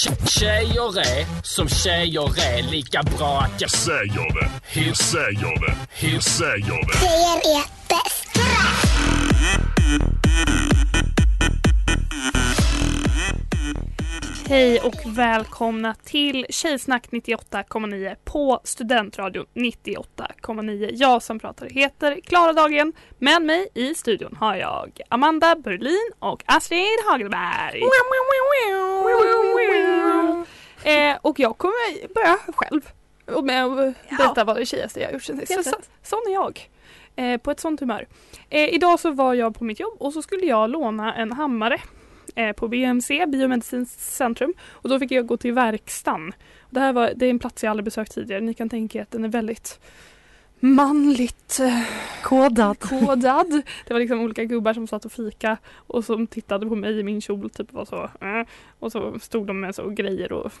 Tjejer är som tjejer är lika bra att jag säger det. Hur säger det? Hur säger det? Tjejer är Hej och välkomna till Tjejsnack 98,9 på Studentradion 98,9. Jag som pratar heter Klara Dagen. Med mig i studion har jag Amanda Berlin och Astrid Hagelberg. Eh, och jag kommer börja själv och med att berätta vad det tjejigaste jag gjort sen sist. Så, sån är jag. Eh, på ett sånt humör. Eh, idag så var jag på mitt jobb och så skulle jag låna en hammare på BMC, Biomedicinskt centrum. Och då fick jag gå till verkstaden. Det här var, det är en plats jag aldrig besökt tidigare. Ni kan tänka er att den är väldigt manligt eh, Kodad. kodad. Det var liksom olika gubbar som satt och fika och som tittade på mig i min kjol typ var så. Eh, och så stod de med så grejer och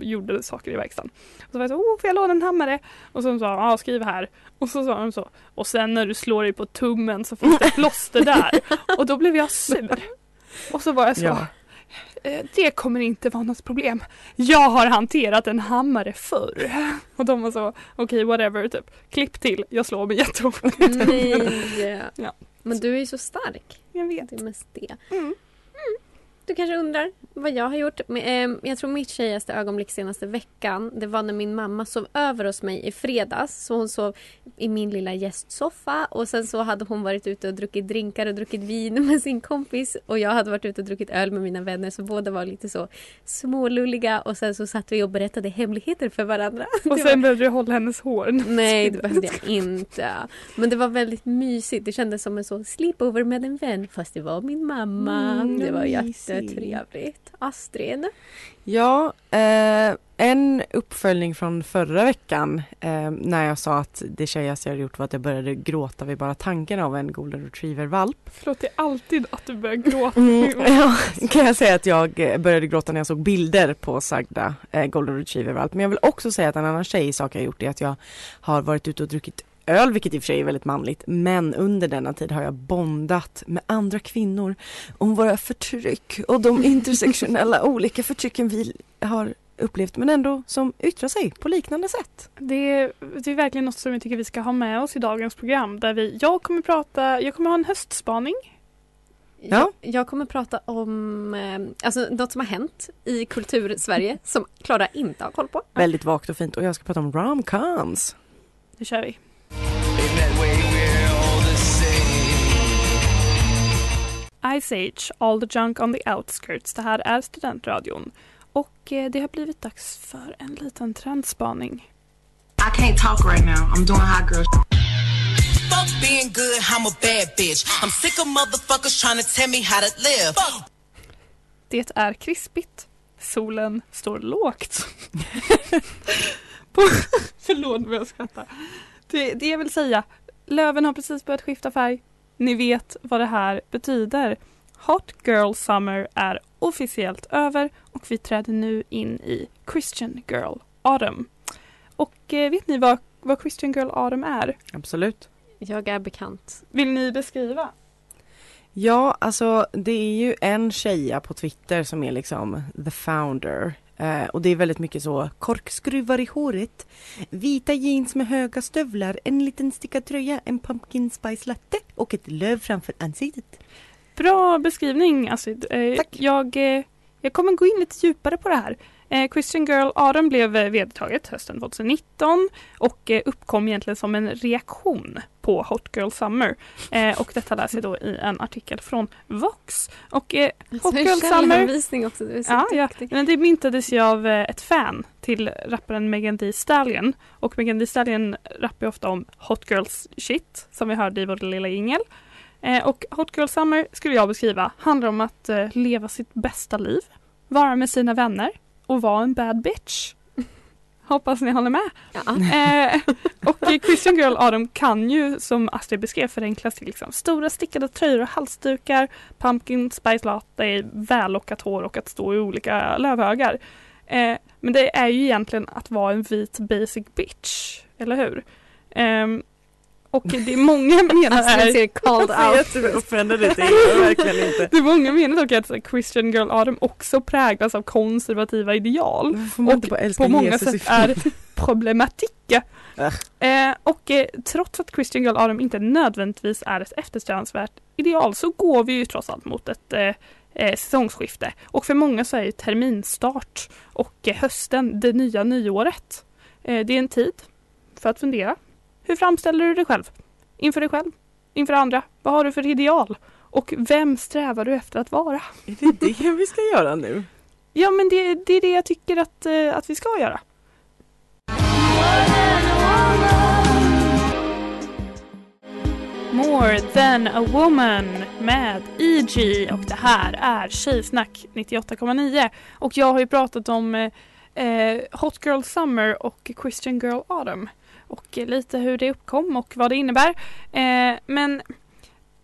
gjorde saker i verkstaden. Och så var jag så, oh, får jag låna en hammare? Och så sa de, ja skriv här. Och så sa de så, och sen när du slår dig på tummen så finns det plåster där. Och då blev jag sur. Och så var jag så, Ja. "Eh, det kommer inte vara något problem. Jag har hanterat en hammare förr. Och de var så, okej whatever, typ. Klipp till, jag slår mig jättehårt. Nej. Ja. Men du är ju så stark. Jag vet. Det är mest det. Mm. Du kanske undrar vad jag har gjort. Ehm, jag tror mitt tjejigaste ögonblick senaste veckan det var när min mamma sov över hos mig i fredags. Så hon sov i min lilla gästsoffa och sen så hade hon varit ute och druckit drinkar och druckit vin med sin kompis och jag hade varit ute och druckit öl med mina vänner så båda var lite så smålulliga och sen så satt vi och berättade hemligheter för varandra. Och sen var- behövde du hålla hennes hår. Nej, det behövde jag inte. Men det var väldigt mysigt. Det kändes som en så sleepover med en vän fast det var min mamma. Mm, det var mysigt. Jättetrevligt. Astrid? Ja, eh, en uppföljning från förra veckan eh, när jag sa att det tjejigaste jag hade gjort var att jag började gråta vid bara tanken av en golden retriever-valp. Förlåt, det är alltid att du börjar gråta. Mm, ja, kan jag säga att jag eh, började gråta när jag såg bilder på sagda eh, golden retriever-valp. Men jag vill också säga att en annan tjejsak jag gjort är att jag har varit ute och druckit öl, vilket i och för sig är väldigt manligt. Men under denna tid har jag bondat med andra kvinnor om våra förtryck och de intersektionella olika förtrycken vi har upplevt men ändå som yttrar sig på liknande sätt. Det är, det är verkligen något som jag tycker vi ska ha med oss i dagens program. Där vi, jag kommer prata, jag kommer ha en höstspaning. Ja. Jag, jag kommer prata om eh, alltså, något som har hänt i kultur-Sverige som Klara inte har koll på. Väldigt vagt och fint och jag ska prata om romcoms. Nu kör vi. Ice Age, All the Junk on the Outskirts. Det här är Studentradion. Och eh, det har blivit dags för en liten trendspaning. I can't talk right now. I'm doing hot girl. Fuck being good, I'm a bad bitch. I'm sick of motherfuckers trying to tell me how to live. Det är krispigt. Solen står lågt. På, förlåt vad jag skrattar. Det, det jag vill säga, löven har precis börjat skifta färg. Ni vet vad det här betyder. Hot Girl Summer är officiellt över och vi träder nu in i Christian Girl Autumn. Och eh, vet ni vad, vad Christian Girl Autumn är? Absolut. Jag är bekant. Vill ni beskriva? Ja, alltså det är ju en tjeja på Twitter som är liksom the founder. Eh, och det är väldigt mycket så korkskruvar i håret, vita jeans med höga stövlar, en liten stickad tröja, en pumpkin spice latte och ett löv framför ansiktet. Bra beskrivning Astrid. Eh, Tack. Jag, eh, jag kommer gå in lite djupare på det här. Eh, Christian Girl Autumn blev eh, vedertaget hösten 2019 och eh, uppkom egentligen som en reaktion på Hot Girl Summer. Eh, och detta läser jag då i en artikel från Vox. Och eh, Hot Girl Summer också. Så Ja, ja. men det myntades ju av eh, ett fan till rapparen Megan Thee Stallion. Och Megan Thee Stallion rappar ju ofta om hot girls shit som vi hörde i vår lilla jingel. Eh, och Hot Girl Summer skulle jag beskriva handlar om att eh, leva sitt bästa liv, vara med sina vänner och vara en bad bitch. Hoppas ni håller med. Eh, och Christian Girl Adam kan ju som Astrid beskrev förenklas till liksom stora stickade tröjor och halsdukar, pumpkin spice latte, vällockat hår och att stå i olika lövhögar. Eh, men det är ju egentligen att vara en vit basic bitch, eller hur? Ehm, och det är många menar är ser called out. jag verkligen inte. det är många menar dock att Christian Girl Adam också präglas av konservativa ideal och på många sätt är film? problematika. Äh. Eh, och eh, trots att Christian Girl Adam inte nödvändigtvis är ett eftersträvansvärt ideal så går vi ju trots allt mot ett eh, eh, säsongsskifte. Och för många så är ju terminstart och hösten det nya nyåret. Det är en tid för att fundera. Hur framställer du dig själv? Inför dig själv? Inför andra? Vad har du för ideal? Och vem strävar du efter att vara? Är det det vi ska göra nu? Ja men det, det är det jag tycker att, eh, att vi ska göra. More than a woman med E.G. och det här är Tjejsnack 98,9 och jag har ju pratat om eh, eh, Hot Girl Summer och Christian Girl Autumn och lite hur det uppkom och vad det innebär. Eh, men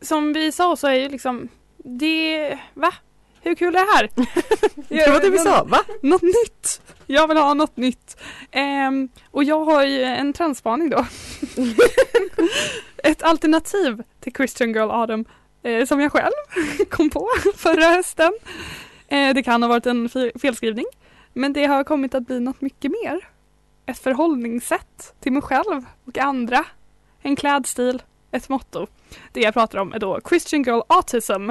som vi sa så är ju liksom det, va? Hur kul är det här? Det var det vi sa, va? Något nytt! Jag vill ha något nytt. Ehm, och jag har ju en transspaning då. Ett alternativ till Christian Girl Adam eh, som jag själv kom på förra hösten. Eh, det kan ha varit en fe- felskrivning. Men det har kommit att bli något mycket mer. Ett förhållningssätt till mig själv och andra. En klädstil, ett motto. Det jag pratar om är då Christian Girl Autism.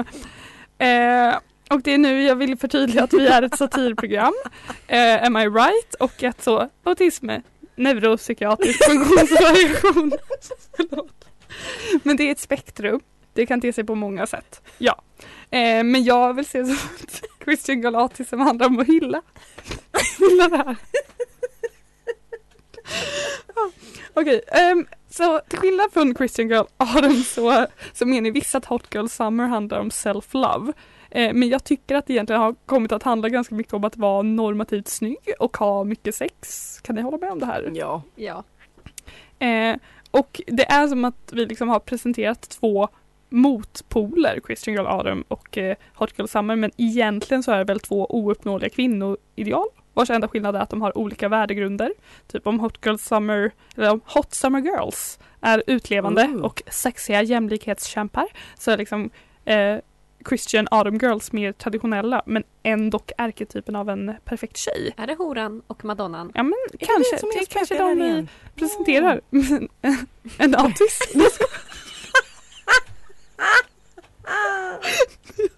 Eh, och det är nu jag vill förtydliga att vi är ett satirprogram. Eh, am I right? Och att så autism är neuropsykiatrisk funktionsvariation. Men det är ett spektrum. Det kan te sig på många sätt. Ja. Eh, men jag vill se så att Christian Girl Autism handlar om att hylla. hylla det här. Okej, ehm, så till skillnad från Christian Girl Autumn så, så menar vissa att Hot Girl Summer handlar om self-love. Eh, men jag tycker att det egentligen har kommit att handla ganska mycket om att vara normativt snygg och ha mycket sex. Kan ni hålla med om det här? Ja. Ja. Eh, och det är som att vi liksom har presenterat två motpoler, Christian Girl Autumn och eh, Hot Girl Summer, men egentligen så är det väl två ouppnåeliga kvinnoideal vars enda skillnad är att de har olika värdegrunder. Typ om Hot Girl Summer, eller om Hot Summer Girls är utlevande Mm. och sexiga jämlikhetskämpar så är liksom eh, Christian Autumn Girls mer traditionella men ändå ärketypen av en perfekt tjej. Är det horan och madonnan? Ja men det kanske, det det är är kanske de igen? presenterar. en autist.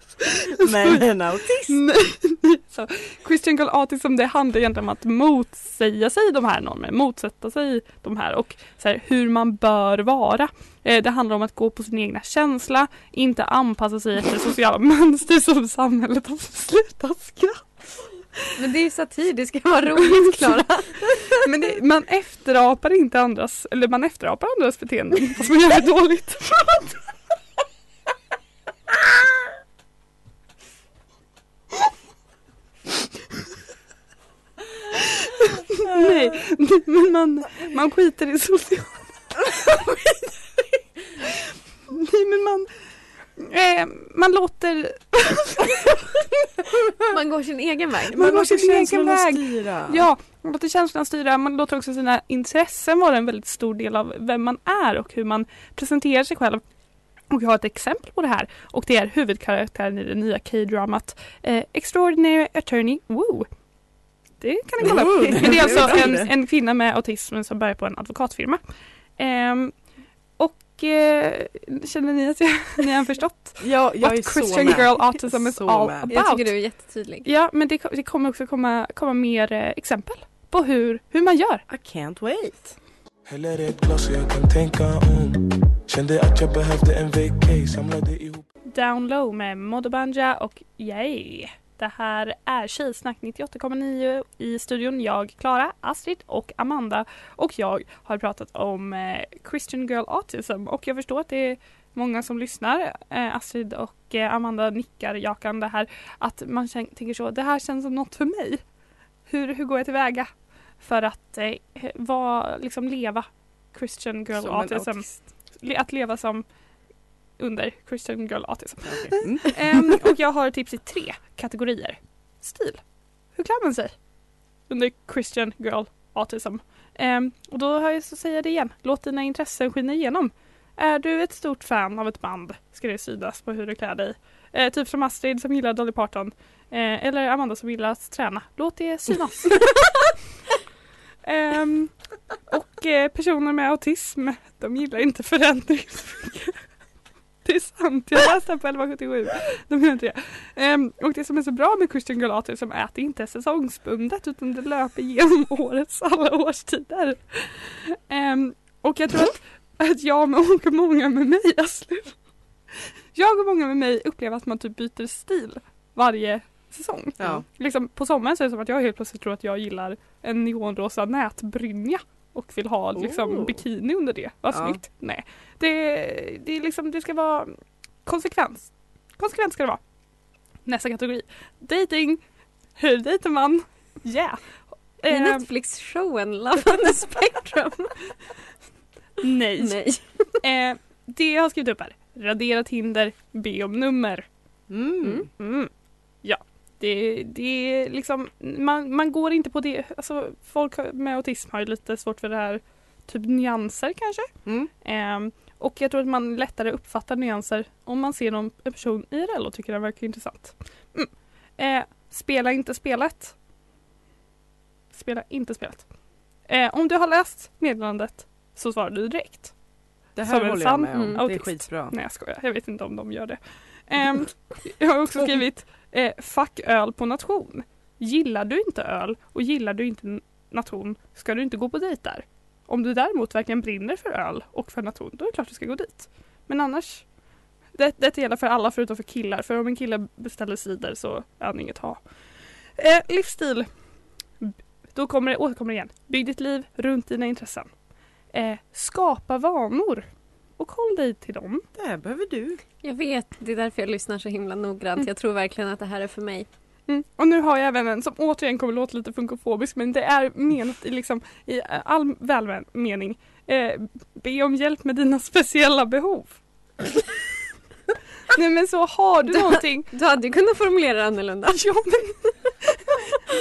Men en autist. Nej, så Christian Girl Autism det handlar egentligen om att motsäga sig de här normerna, motsätta sig de här och så här, hur man bör vara. Eh, det handlar om att gå på sin egna känsla, inte anpassa sig efter sociala mönster som samhället har beslutat skratt. Men det är ju satir, det ska vara roligt Klara. Men det, man efterapar inte andras, eller man efterapar andras beteenden fast man gör det dåligt. Nej, men man, man skiter i sociala... Nej men man, eh, man låter... Man går sin egen väg. Man går sin egen känslorna väg. styra. Ja, man låter känslorna styra. Man låter också sina intressen vara en väldigt stor del av vem man är och hur man presenterar sig själv. Och jag har ett exempel på det här och det är huvudkaraktären i det nya K-dramat eh, Extraordinary Attorney Woo. Det kan ni kolla upp. Men det är alltså är en, en kvinna med autism som börjar på en advokatfirma. Ehm, och eh, känner ni att jag, ni har förstått? Ja, jag är What så Christian med. Girl Autism is Så all med. about. Jag tycker du är jättetydlig. Ja, men det, det kommer också komma, komma mer eh, exempel på hur, hur man gör. I can't wait. Häller ett glas så jag kan tänka om Kände att jag behövde en vacay Samlade ihop Down Low med Modobanja och Yay. Det här är Tjejsnack 98,9 i studion. Jag, Klara, Astrid och Amanda och jag har pratat om eh, Christian Girl Autism och jag förstår att det många som lyssnar, eh, Astrid och eh, Amanda nickar jakande här, att man tänker så, det här känns som något för mig. Hur, hur går jag tillväga för att eh, vara, liksom leva Christian Girl Som Autism? att leva som under Christian Girl Autism. Okej. Mm. Ehm, och jag har tips i tre kategorier. Stil. Hur klär man sig? Under Christian Girl Autism. Ehm, och då har jag så säger jag det igen. Låt dina intressen skina igenom. Är du ett stort fan av ett band ska det synas på hur du klär dig. Eh, typ som Astrid som gillar Dolly Parton. Eh, eller Amanda som gillar att träna. Låt det synas. Ehm, och eh, personer med autism, de gillar inte förändring så mycket. Det är sant, jag läste på 1177. De inte det. Ehm, och det som är så bra med Girl Autism är att det inte är säsongsbundet utan det löper genom årets alla årstider. Ehm, och jag tror att, att jag och många med mig, jag och många med mig upplever att man typ byter stil varje säsong. Ja. Liksom, på sommaren så är det som att jag helt plötsligt tror att jag gillar en neonrosa nätbrynja och vill ha liksom Oh. bikini under det. Vad Ja. snyggt. Nej. Det, det, är liksom, det ska vara konsekvens. Konsekvens ska det vara. Nästa kategori. Dating. Hur dejtar man? Yeah. I Ehm, Netflix-showen Love on the Spectrum. nej. Nej. Eh, det jag har skrivit upp här. Radera Tinder, be om nummer. Mm. Mm. Ja, det, det är liksom, man, man går inte på det, alltså folk med autism har ju lite svårt för det här, typ nyanser kanske. Mm. Ehm, och jag tror att man lättare uppfattar nyanser om man ser någon en person IRL och tycker den verkar intressant. Mm. Eh, spela inte spelet. Spela inte spelet. Eh, om du har läst meddelandet så svarar du direkt. Det Som här en håller jag med om. mm, det är skitbra. Nej jag skojar, jag vet inte om de gör det. Ehm, jag har också skrivit eh, Fuck öl på nation. Gillar du inte öl och gillar du inte nation ska du inte gå på dejt där. Om du däremot verkligen brinner för öl och för nation då är det klart du ska gå dit. Men annars det, det gäller för alla förutom för killar för om en kille beställer cider så är han inget ha. Eh, livsstil. Då kommer det, återkommer det igen. Bygg ditt liv runt dina intressen. Eh, skapa vanor och håll dig till dem. Det här behöver du. Jag vet, det är därför jag lyssnar så himla noggrant. Mm. Jag tror verkligen att det här är för mig. Mm. Och nu har jag även en som återigen kommer låta lite funkofobisk men det är menat i, liksom, i all välmening. Eh, be om hjälp med dina speciella behov. Nej men så har du Du- någonting Du hade ju kunnat formulera det annorlunda. Ja, men...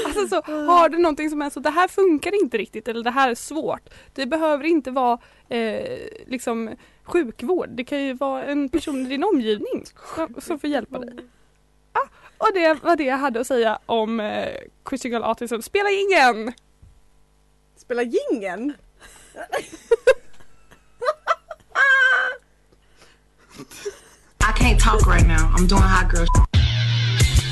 alltså så, har du någonting som är så det här funkar inte riktigt eller det här är svårt. Det behöver inte vara eh, liksom sjukvård. Det kan ju vara en person i din omgivning som, som får hjälpa dig. Ah, och det var det jag hade att säga om eh, Critical Autism. Spela ingen! Spela gingen. I can't talk right now. I'm doing hot girl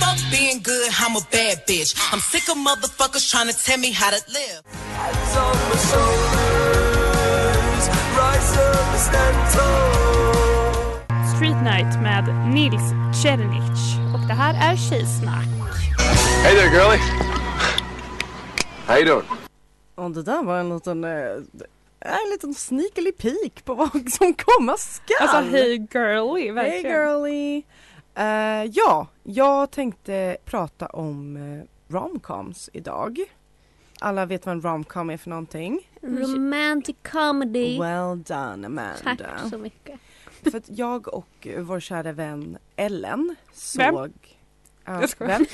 Fuck being good, I'm a bad bitch. I'm sick of motherfuckers trying to tell me how to live. Street Night med Nils Czernic. Och det här är Tjejsnack. Hey there, girlie. How you doing? Och det där var en liten, eh, en liten sneakily peek på vad som komma skall. Alltså hey girly, Hey verkligen. girly! Eh, ja, jag tänkte prata om uh, romcoms idag. Alla vet vad en romcom är för någonting. Romantic comedy. Well done Amanda. Tack så mycket. För att jag och vår kära vän Ellen såg... Vem? Ja, Jag skojar. vem?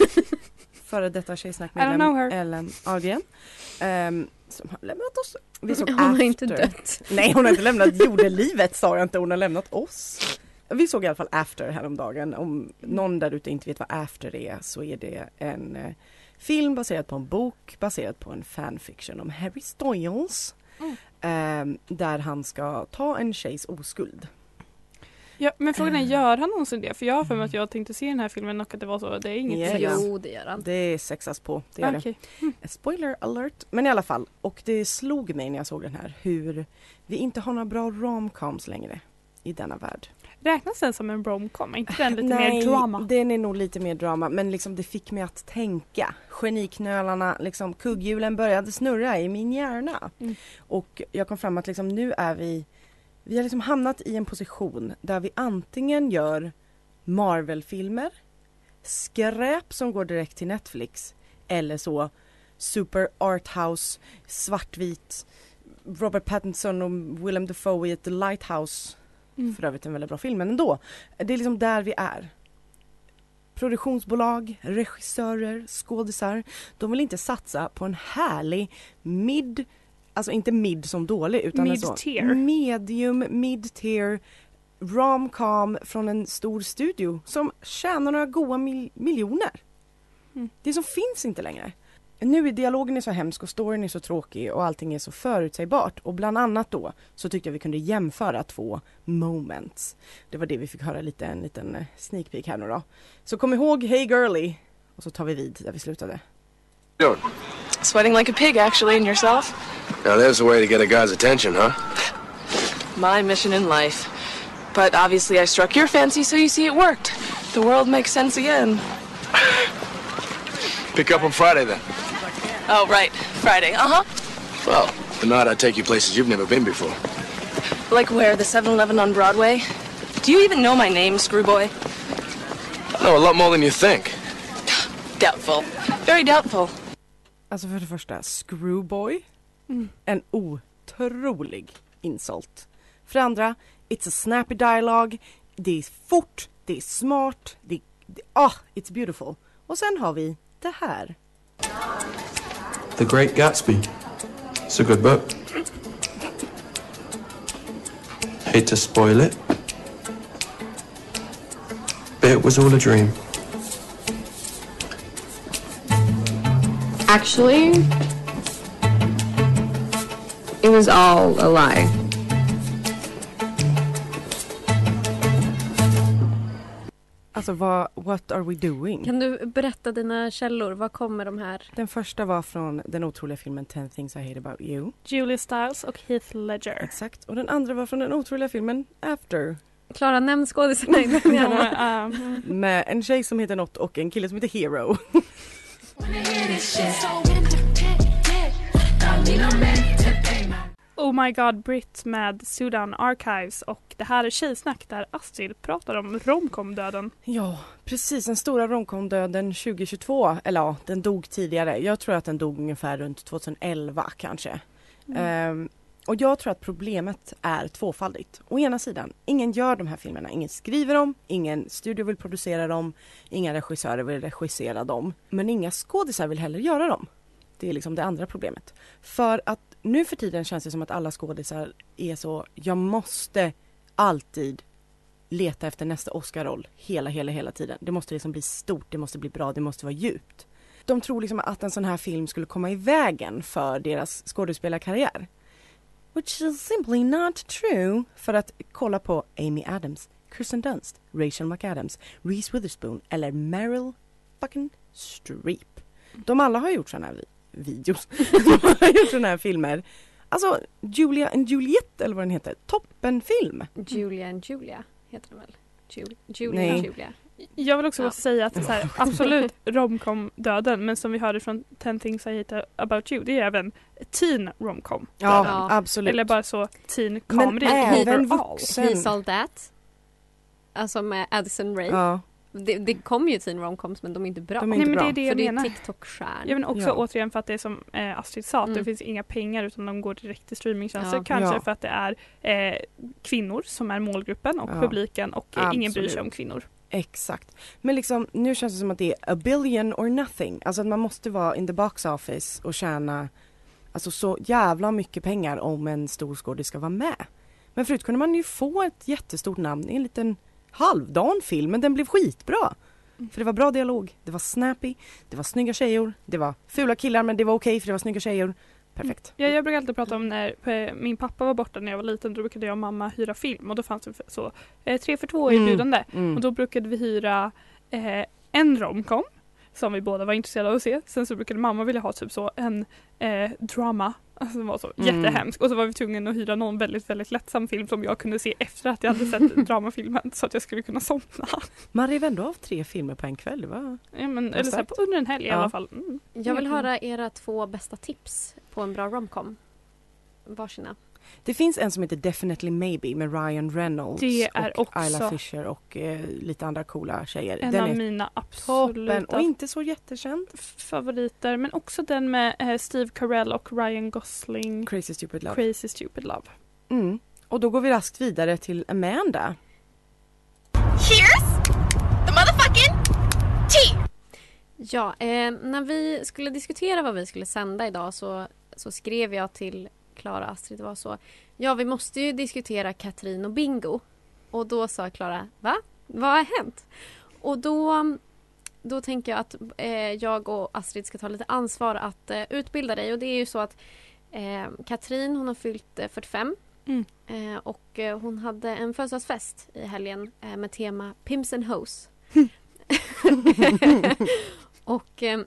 Före detta tjejsnackmedlem. Ellen Ahlgren. ehm, som har lämnat oss. Vi såg Hon har After. inte dött. Nej hon har inte lämnat jordelivet sa jag inte, hon har lämnat oss. Vi såg i alla fall After häromdagen. Om någon där ute inte vet vad After är så är det en eh, film baserad på en bok baserad på en fanfiction om Harry Styles. Mm. ehm, där han ska ta en tjejs oskuld. Ja, men frågan är, Eh. gör han någonsin det? För jag har för mig att jag tänkte se den här filmen och att det var så, det är inget Ja, sex. Jo, det gör han. Det sexas på, det gör det. Okej. Spoiler alert! Men i alla fall, och det slog mig när jag såg den här hur vi inte har några bra romcoms längre i denna värld. Räknas den som en romcom? Är inte den lite Nej, mer drama? den är nog lite mer drama men liksom det fick mig att tänka. Geniknölarna, liksom kugghjulen började snurra i min hjärna. Mm. Och jag kom fram att liksom nu är vi Vi har liksom hamnat i en position där vi antingen gör Marvel-filmer, skräp som går direkt till Netflix eller så super arthouse, svartvit, Robert Pattinson och Willem Dafoe i ett Lighthouse. Mm. För övrigt en väldigt bra film, men ändå. Det är liksom där vi är. Produktionsbolag, regissörer, skådisar. De vill inte satsa på en härlig mid, alltså inte mid som dålig utan en så Mid-tier. medium, mid-tier rom-com från en stor studio som tjänar några goa mil- miljoner. Mm. Det som finns inte längre. Nu är dialogen är så hemsk och storyn är så tråkig och allting är så förutsägbart och bland annat då så tyckte jag vi kunde jämföra två moments. Det var det vi fick höra lite en liten eh, sneak peek här nu då. Så kom ihåg Hey Girly och så tar vi vid där vi slutade. Doing? Sweating like a pig, actually, and yourself? Now there's a way to get a guy's attention, huh? My mission in life. But obviously, I struck your fancy, so you see it worked. The world makes sense again. Pick up on Friday then. Oh, right. Friday. Uh huh. Well, tonight I'll take you places you've never been before. Like where? The 7 Eleven on Broadway? Do you even know my name, Screwboy? I know a lot more than you think. Doubtful. Very doubtful. Alltså för det första, Screwboy. En otrolig insult. För det andra, it's a snappy dialogue. Det är fort, det är smart, det är... det- Ah, it's beautiful. Och sen har vi det här. The Great Gatsby. It's a good book. Hate to spoil it, but it was all a dream. Actually, it was all a lie. Alltså vad, what are we doing? Kan du berätta dina källor? Var kommer de här? Den första var från den otroliga filmen 10 things I hate about you. Julia Stiles och Heath Ledger. Exakt. Och den andra var från den otroliga filmen After. Klara, nämn skådisarna innan. Med en tjej som heter något och en kille som heter Hero. Oh my god Brit med Sudan Archives och det här är Tjejsnack där Astrid pratar om romcom-döden. Ja, precis. Den stora romcom-döden 2022. Eller ja, den dog tidigare. Jag tror att den dog ungefär runt 2011 kanske. Ehm, och jag tror att problemet är tvåfaldigt. Å ena sidan, ingen gör de här filmerna. Ingen skriver dem, ingen studio vill producera dem, inga regissörer vill regissera dem. Men inga skådisar vill heller göra dem. Det är liksom det andra problemet. För att nu för tiden känns det som att alla skådisar är så, jag måste alltid leta efter nästa Oscar-roll hela, hela, hela tiden. Det måste liksom bli stort, det måste bli bra, det måste vara djupt. De tror liksom att en sån här film skulle komma i vägen för deras skådespelarkarriär. Which is simply not true. För att kolla på Amy Adams, Kirsten Dunst, Rachel McAdams, Reese Witherspoon eller Meryl fucking Streep. De alla har gjort såna här videos. De har gjort såna här filmer. Alltså Julia and Juliet eller vad den heter. Toppenfilm. Julia and Julia heter den väl? Ju- Julia Nej. and Julia. Jag vill också Ja. säga att det är så här, absolut romcom-döden men som vi hörde från 10 things I hate about you det är även teen romcom. Ja, Ja. absolut. Eller bara så teen Men comedy även overall. vuxen. He's all that. Alltså med Addison Rae. Ja. Det, det kommer ju teen romcoms men de är inte bra. De är Nej inte men bra. det är det jag För det är menar. TikTok-stjärnor. Ja men också Ja. återigen för att det är som eh, Astrid sa, att Mm. det finns inga pengar utan de går direkt till streamingtjänster. Ja. Kanske Ja. för att det är eh, kvinnor som är målgruppen och Ja. publiken och eh, ingen bryr sig om kvinnor. Exakt. Men liksom nu känns det som att det är a billion or nothing. Alltså att man måste vara in the box office och tjäna alltså så jävla mycket pengar om en stor skådis ska vara med. Men förut kunde man ju få ett jättestort namn i en liten halvdan film men den blev skitbra. För det var bra dialog, det var snappy, det var snygga tjejor, det var fula killar men det var okej för det var snygga tjejer. Perfekt. Ja, jag brukar alltid prata om när eh, min pappa var borta när jag var liten. Då brukade jag och mamma hyra film och då fanns det så eh, tre för två Mm, erbjudande. mm. Och då brukade vi hyra eh, en romcom som vi båda var intresserade av att se. Sen så brukade mamma vilja ha typ så en eh, drama. Alltså den var så Mm. jättehemsk. Och så var vi tvungna att hyra någon väldigt, väldigt lättsam film som jag kunde se efter att jag hade sett dramafilmen så att jag skulle kunna somna. Man rev ändå av tre filmer på en kväll. Var... Ja, men, eller så här, på- under en helg i Ja. alla fall. Mm. Jag vill höra era två bästa tips på en bra romcom. Varsina. Det finns en som heter Definitely Maybe med Ryan Reynolds Det är och också- Isla Fisher och eh, lite andra coola tjejer. En den av är mina toppen absoluta och inte så jättekänd. favoriter. Men också den med eh, Steve Carell och Ryan Gosling. Crazy Stupid Love. Crazy Stupid Love. Mm. Och då går vi raskt vidare till Amanda. Here's the motherfucking tea. Ja, eh, när vi skulle diskutera vad vi skulle sända idag så, så skrev jag till Klara Astrid, var så. Ja, vi måste ju diskutera Katrin och Bingo. Och då sa Klara, va? Vad har hänt? Och då, då tänker jag att eh, jag och Astrid ska ta lite ansvar att eh, utbilda dig. Och det är ju så att eh, Katrin hon har fyllt eh, 45 Mm. eh, och eh, hon hade en födelsedagsfest i helgen eh, med tema Pimps and Hoes. och eh,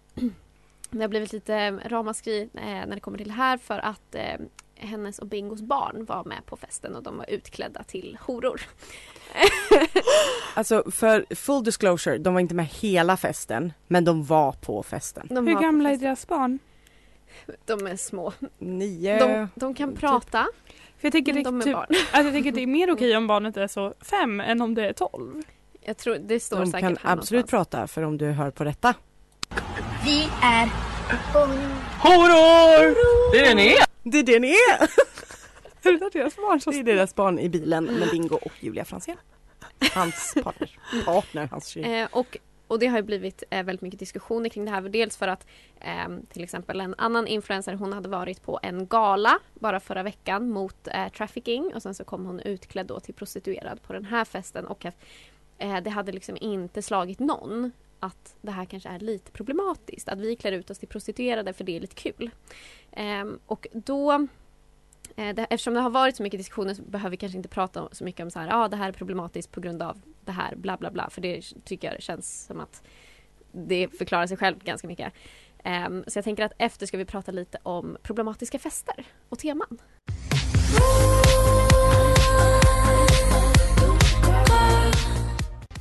det har blivit lite ramaskri eh, när det kommer till det här för att eh, hennes och Bingos barn var med på festen och de var utklädda till horor. Alltså för full disclosure, de var inte med hela festen men de var på festen. De Hur gamla är deras barn? De är små. Nio. De, de kan prata. För jag tänker, Men det, de är typ, barn. alltså jag tänker det är mer okej om barnet är så fem än om det är tolv. Jag tror det står De säkert kan här absolut någonstans. prata för om du hör på detta. Vi är Horor! Det är det ni är! Det är det ni är! Är det där deras barn? Så Det är deras barn i bilen med Bingo och Julia Franzén. Hans partner. Partner, hans tjej. Eh, och, och det har ju blivit eh, väldigt mycket diskussioner kring det här. Dels för att eh, till exempel en annan influencer hon hade varit på en gala bara förra veckan mot eh, trafficking och sen så kom hon utklädd då till prostituerad på den här festen och att eh, det hade liksom inte slagit någon att det här kanske är lite problematiskt. Att vi klär ut oss till prostituerade för det är lite kul. Ehm, och då Eh, det, eftersom det har varit så mycket diskussioner så behöver vi kanske inte prata så mycket om så här, ah, det här är problematiskt på grund av det här, bla bla bla. För det tycker jag känns som att det förklarar sig själv ganska mycket. Ehm, så jag tänker att efter ska vi prata lite om problematiska fester och teman.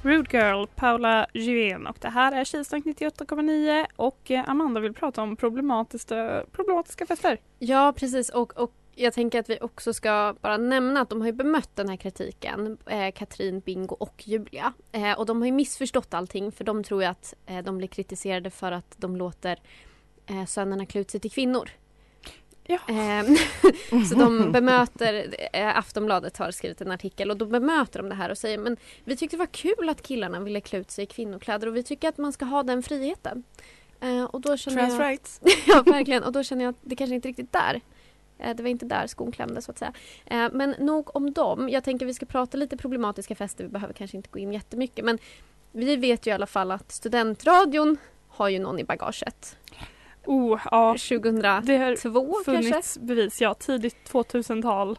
Rude Girl, Paula Juvén och det här är Tjejsnack 98,9 och eh, Amanda vill prata om problematiska, problematiska fester. Ja, precis. Och, och jag tänker att vi också ska bara nämna att de har ju bemött den här kritiken, eh, Katrin, Bingo och Julia. Eh, och de har ju missförstått allting för de tror ju att eh, de blir kritiserade för att de låter eh, sönerna klä ut sig till kvinnor. Ja. Ehm, så de bemöter, eh, Aftonbladet har skrivit en artikel och då bemöter de det här och säger men vi tyckte det var kul att killarna ville klä ut sig i kvinnokläder och vi tycker att man ska ha den friheten. Eh, och då känner Trans jag... rights. ja, verkligen. Och då känner jag att det kanske inte riktigt där. Eh, Det var inte där skon klämde så att säga. Men nog om dem. Jag tänker vi ska prata lite problematiska fester. Vi behöver kanske inte gå in jättemycket. Men vi vet ju i alla fall att studentradion har ju någon i bagaget. Oh, ja. 2002 Det har kanske? funnits bevis, ja. Tidigt 2000-tal.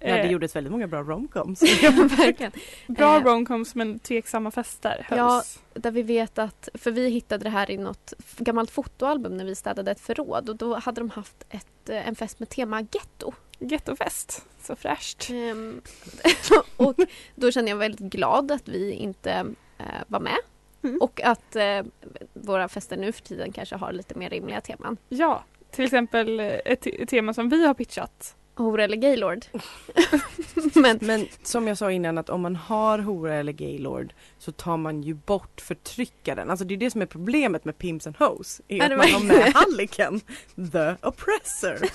Ja, det Eh, gjordes väldigt många bra romcoms. Verkligen. Bra Eh, romcoms men tveksamma fester Ja, hölls. där vi vet att, för vi hittade det här i något gammalt fotoalbum när vi städade ett förråd och då hade de haft ett, eh, en fest med tema getto. Gettofest, så fräscht. Ehm, och då kände jag väldigt glad att vi inte var med. Mm. Och att eh, våra fester nu för tiden kanske har lite mer rimliga teman. Ja, till exempel eh, ett, ett tema som vi har pitchat. Hora eller gaylord. Men Men som jag sa innan att om man har hora eller gaylord så tar man ju bort förtryckaren. Alltså det är det som är problemet med Pimps and Hoes. Är att man har med halliken, the oppressor.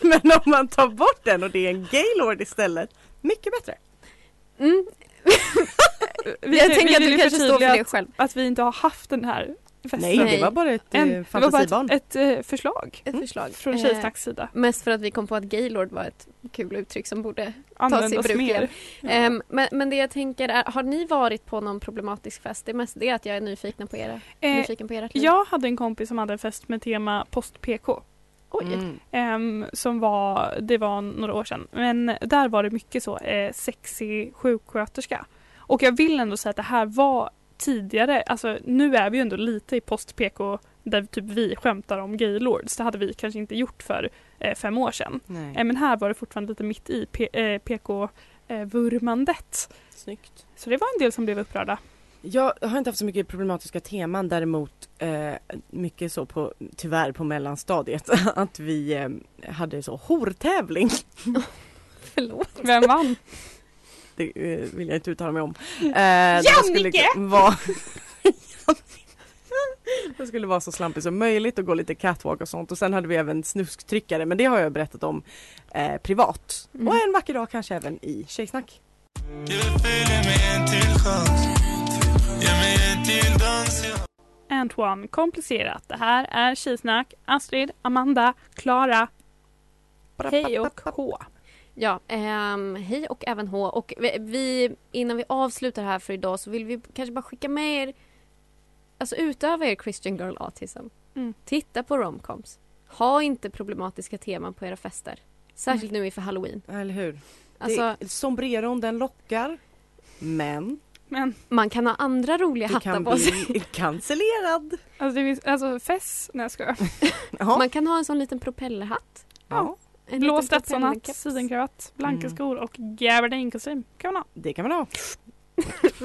Men om man tar bort den och det är en gaylord istället, mycket bättre. mm, Vi, jag tänker vi att du kanske står för det att, själv. att vi inte har haft den här festen. Nej, det var bara ett En, eh, det var bara fantasibarn. ett, ett eh, förslag Ett förslag. från Eh, Tjejsnacks sida. Mest för att vi kom på att gaylord var ett kul uttryck som borde tas i Användas bruk mer. Ehm, men, men det jag tänker är, har ni varit på någon problematisk fest? Det är mest det att jag är nyfiken på era, Eh, nyfiken på ert liv. Jag hade en kompis som hade en fest med tema post-PK. Oj. Mm. Ehm, som var, det var några år sedan. Men där var det mycket så, eh, sexig sjuksköterska. Och jag vill ändå säga att det här var tidigare, alltså nu är vi ju ändå lite i post-PK där typ vi skämtar om gaylords. Det hade vi kanske inte gjort för eh, fem år sedan. Eh, men här var det fortfarande lite mitt i eh, PK-vurmandet. Snyggt. Så det var en del som blev upprörda. Jag har inte haft så mycket problematiska teman däremot eh, mycket så på, tyvärr på mellanstadiet att vi eh, hade så hortävling. Förlåt. Vem vann? Det eh, vill jag inte uttala mig om. Eh, det skulle Jannike! vara Det skulle vara så slampigt som möjligt och gå lite catwalk och sånt och sen hade vi även snusktryckare men det har jag berättat om eh, privat. Mm. Och en vacker dag kanske även i Tjejsnack. Antoine, komplicerat. Det här är Tjejsnack, Astrid, Amanda, Klara. Hej och H. Ja, ehm, hej och även H. Och vi, innan vi avslutar här för idag så vill vi kanske bara skicka med er, alltså utöver er Christian Girl Autism, Mm. titta på romcoms. Ha inte problematiska teman på era fester. Särskilt nu inför halloween. Eller hur? Alltså, det, sombreron den lockar men Men man kan ha andra roliga hattar kan på sig. bli cancellerad. alltså, det finns, alltså fess, nej jag skojar. Ja. Man kan ha en sån liten propellerhatt. ja, En Blå Stetsonhatt, sidenkravatt, blanka Mm. skor och gabardinskostym kan man ha. det kan man ha.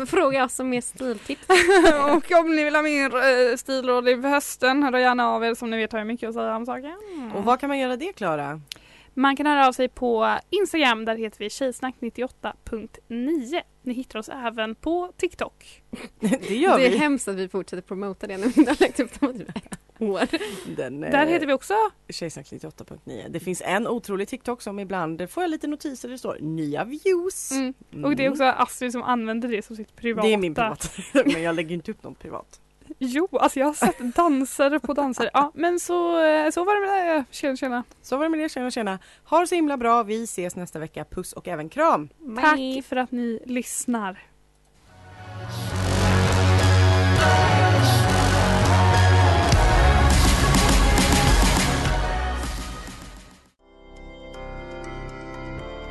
Fråga oss om mer stiltips. och om ni vill ha mer uh, stilråd inför hösten, hör gärna av er. Som ni vet har jag mycket att säga om saken. Och vad kan man göra det Klara? Man kan höra av sig på Instagram, där heter vi tjejsnack98.9. Ni hittar oss även på TikTok. det gör det är vi. hemskt att vi fortsätter promota det när vi har lagt upp dem i år. Den, Där eh, heter vi också Tjejsnack 98.9. Det finns en otrolig TikTok som ibland får jag lite notiser där det står nya views. Mm. Och det är också Astrid som använder det som sitt privata. Det är min privata, men jag lägger inte upp något privat. Jo, alltså jag har sett dansare på dansare. Ja, men så, eh, så var det med det. Tjena, tjena. Så var det med det, tjena tjena. Ha det så himla bra, vi ses nästa vecka. Puss och även kram! Tack för att ni lyssnar.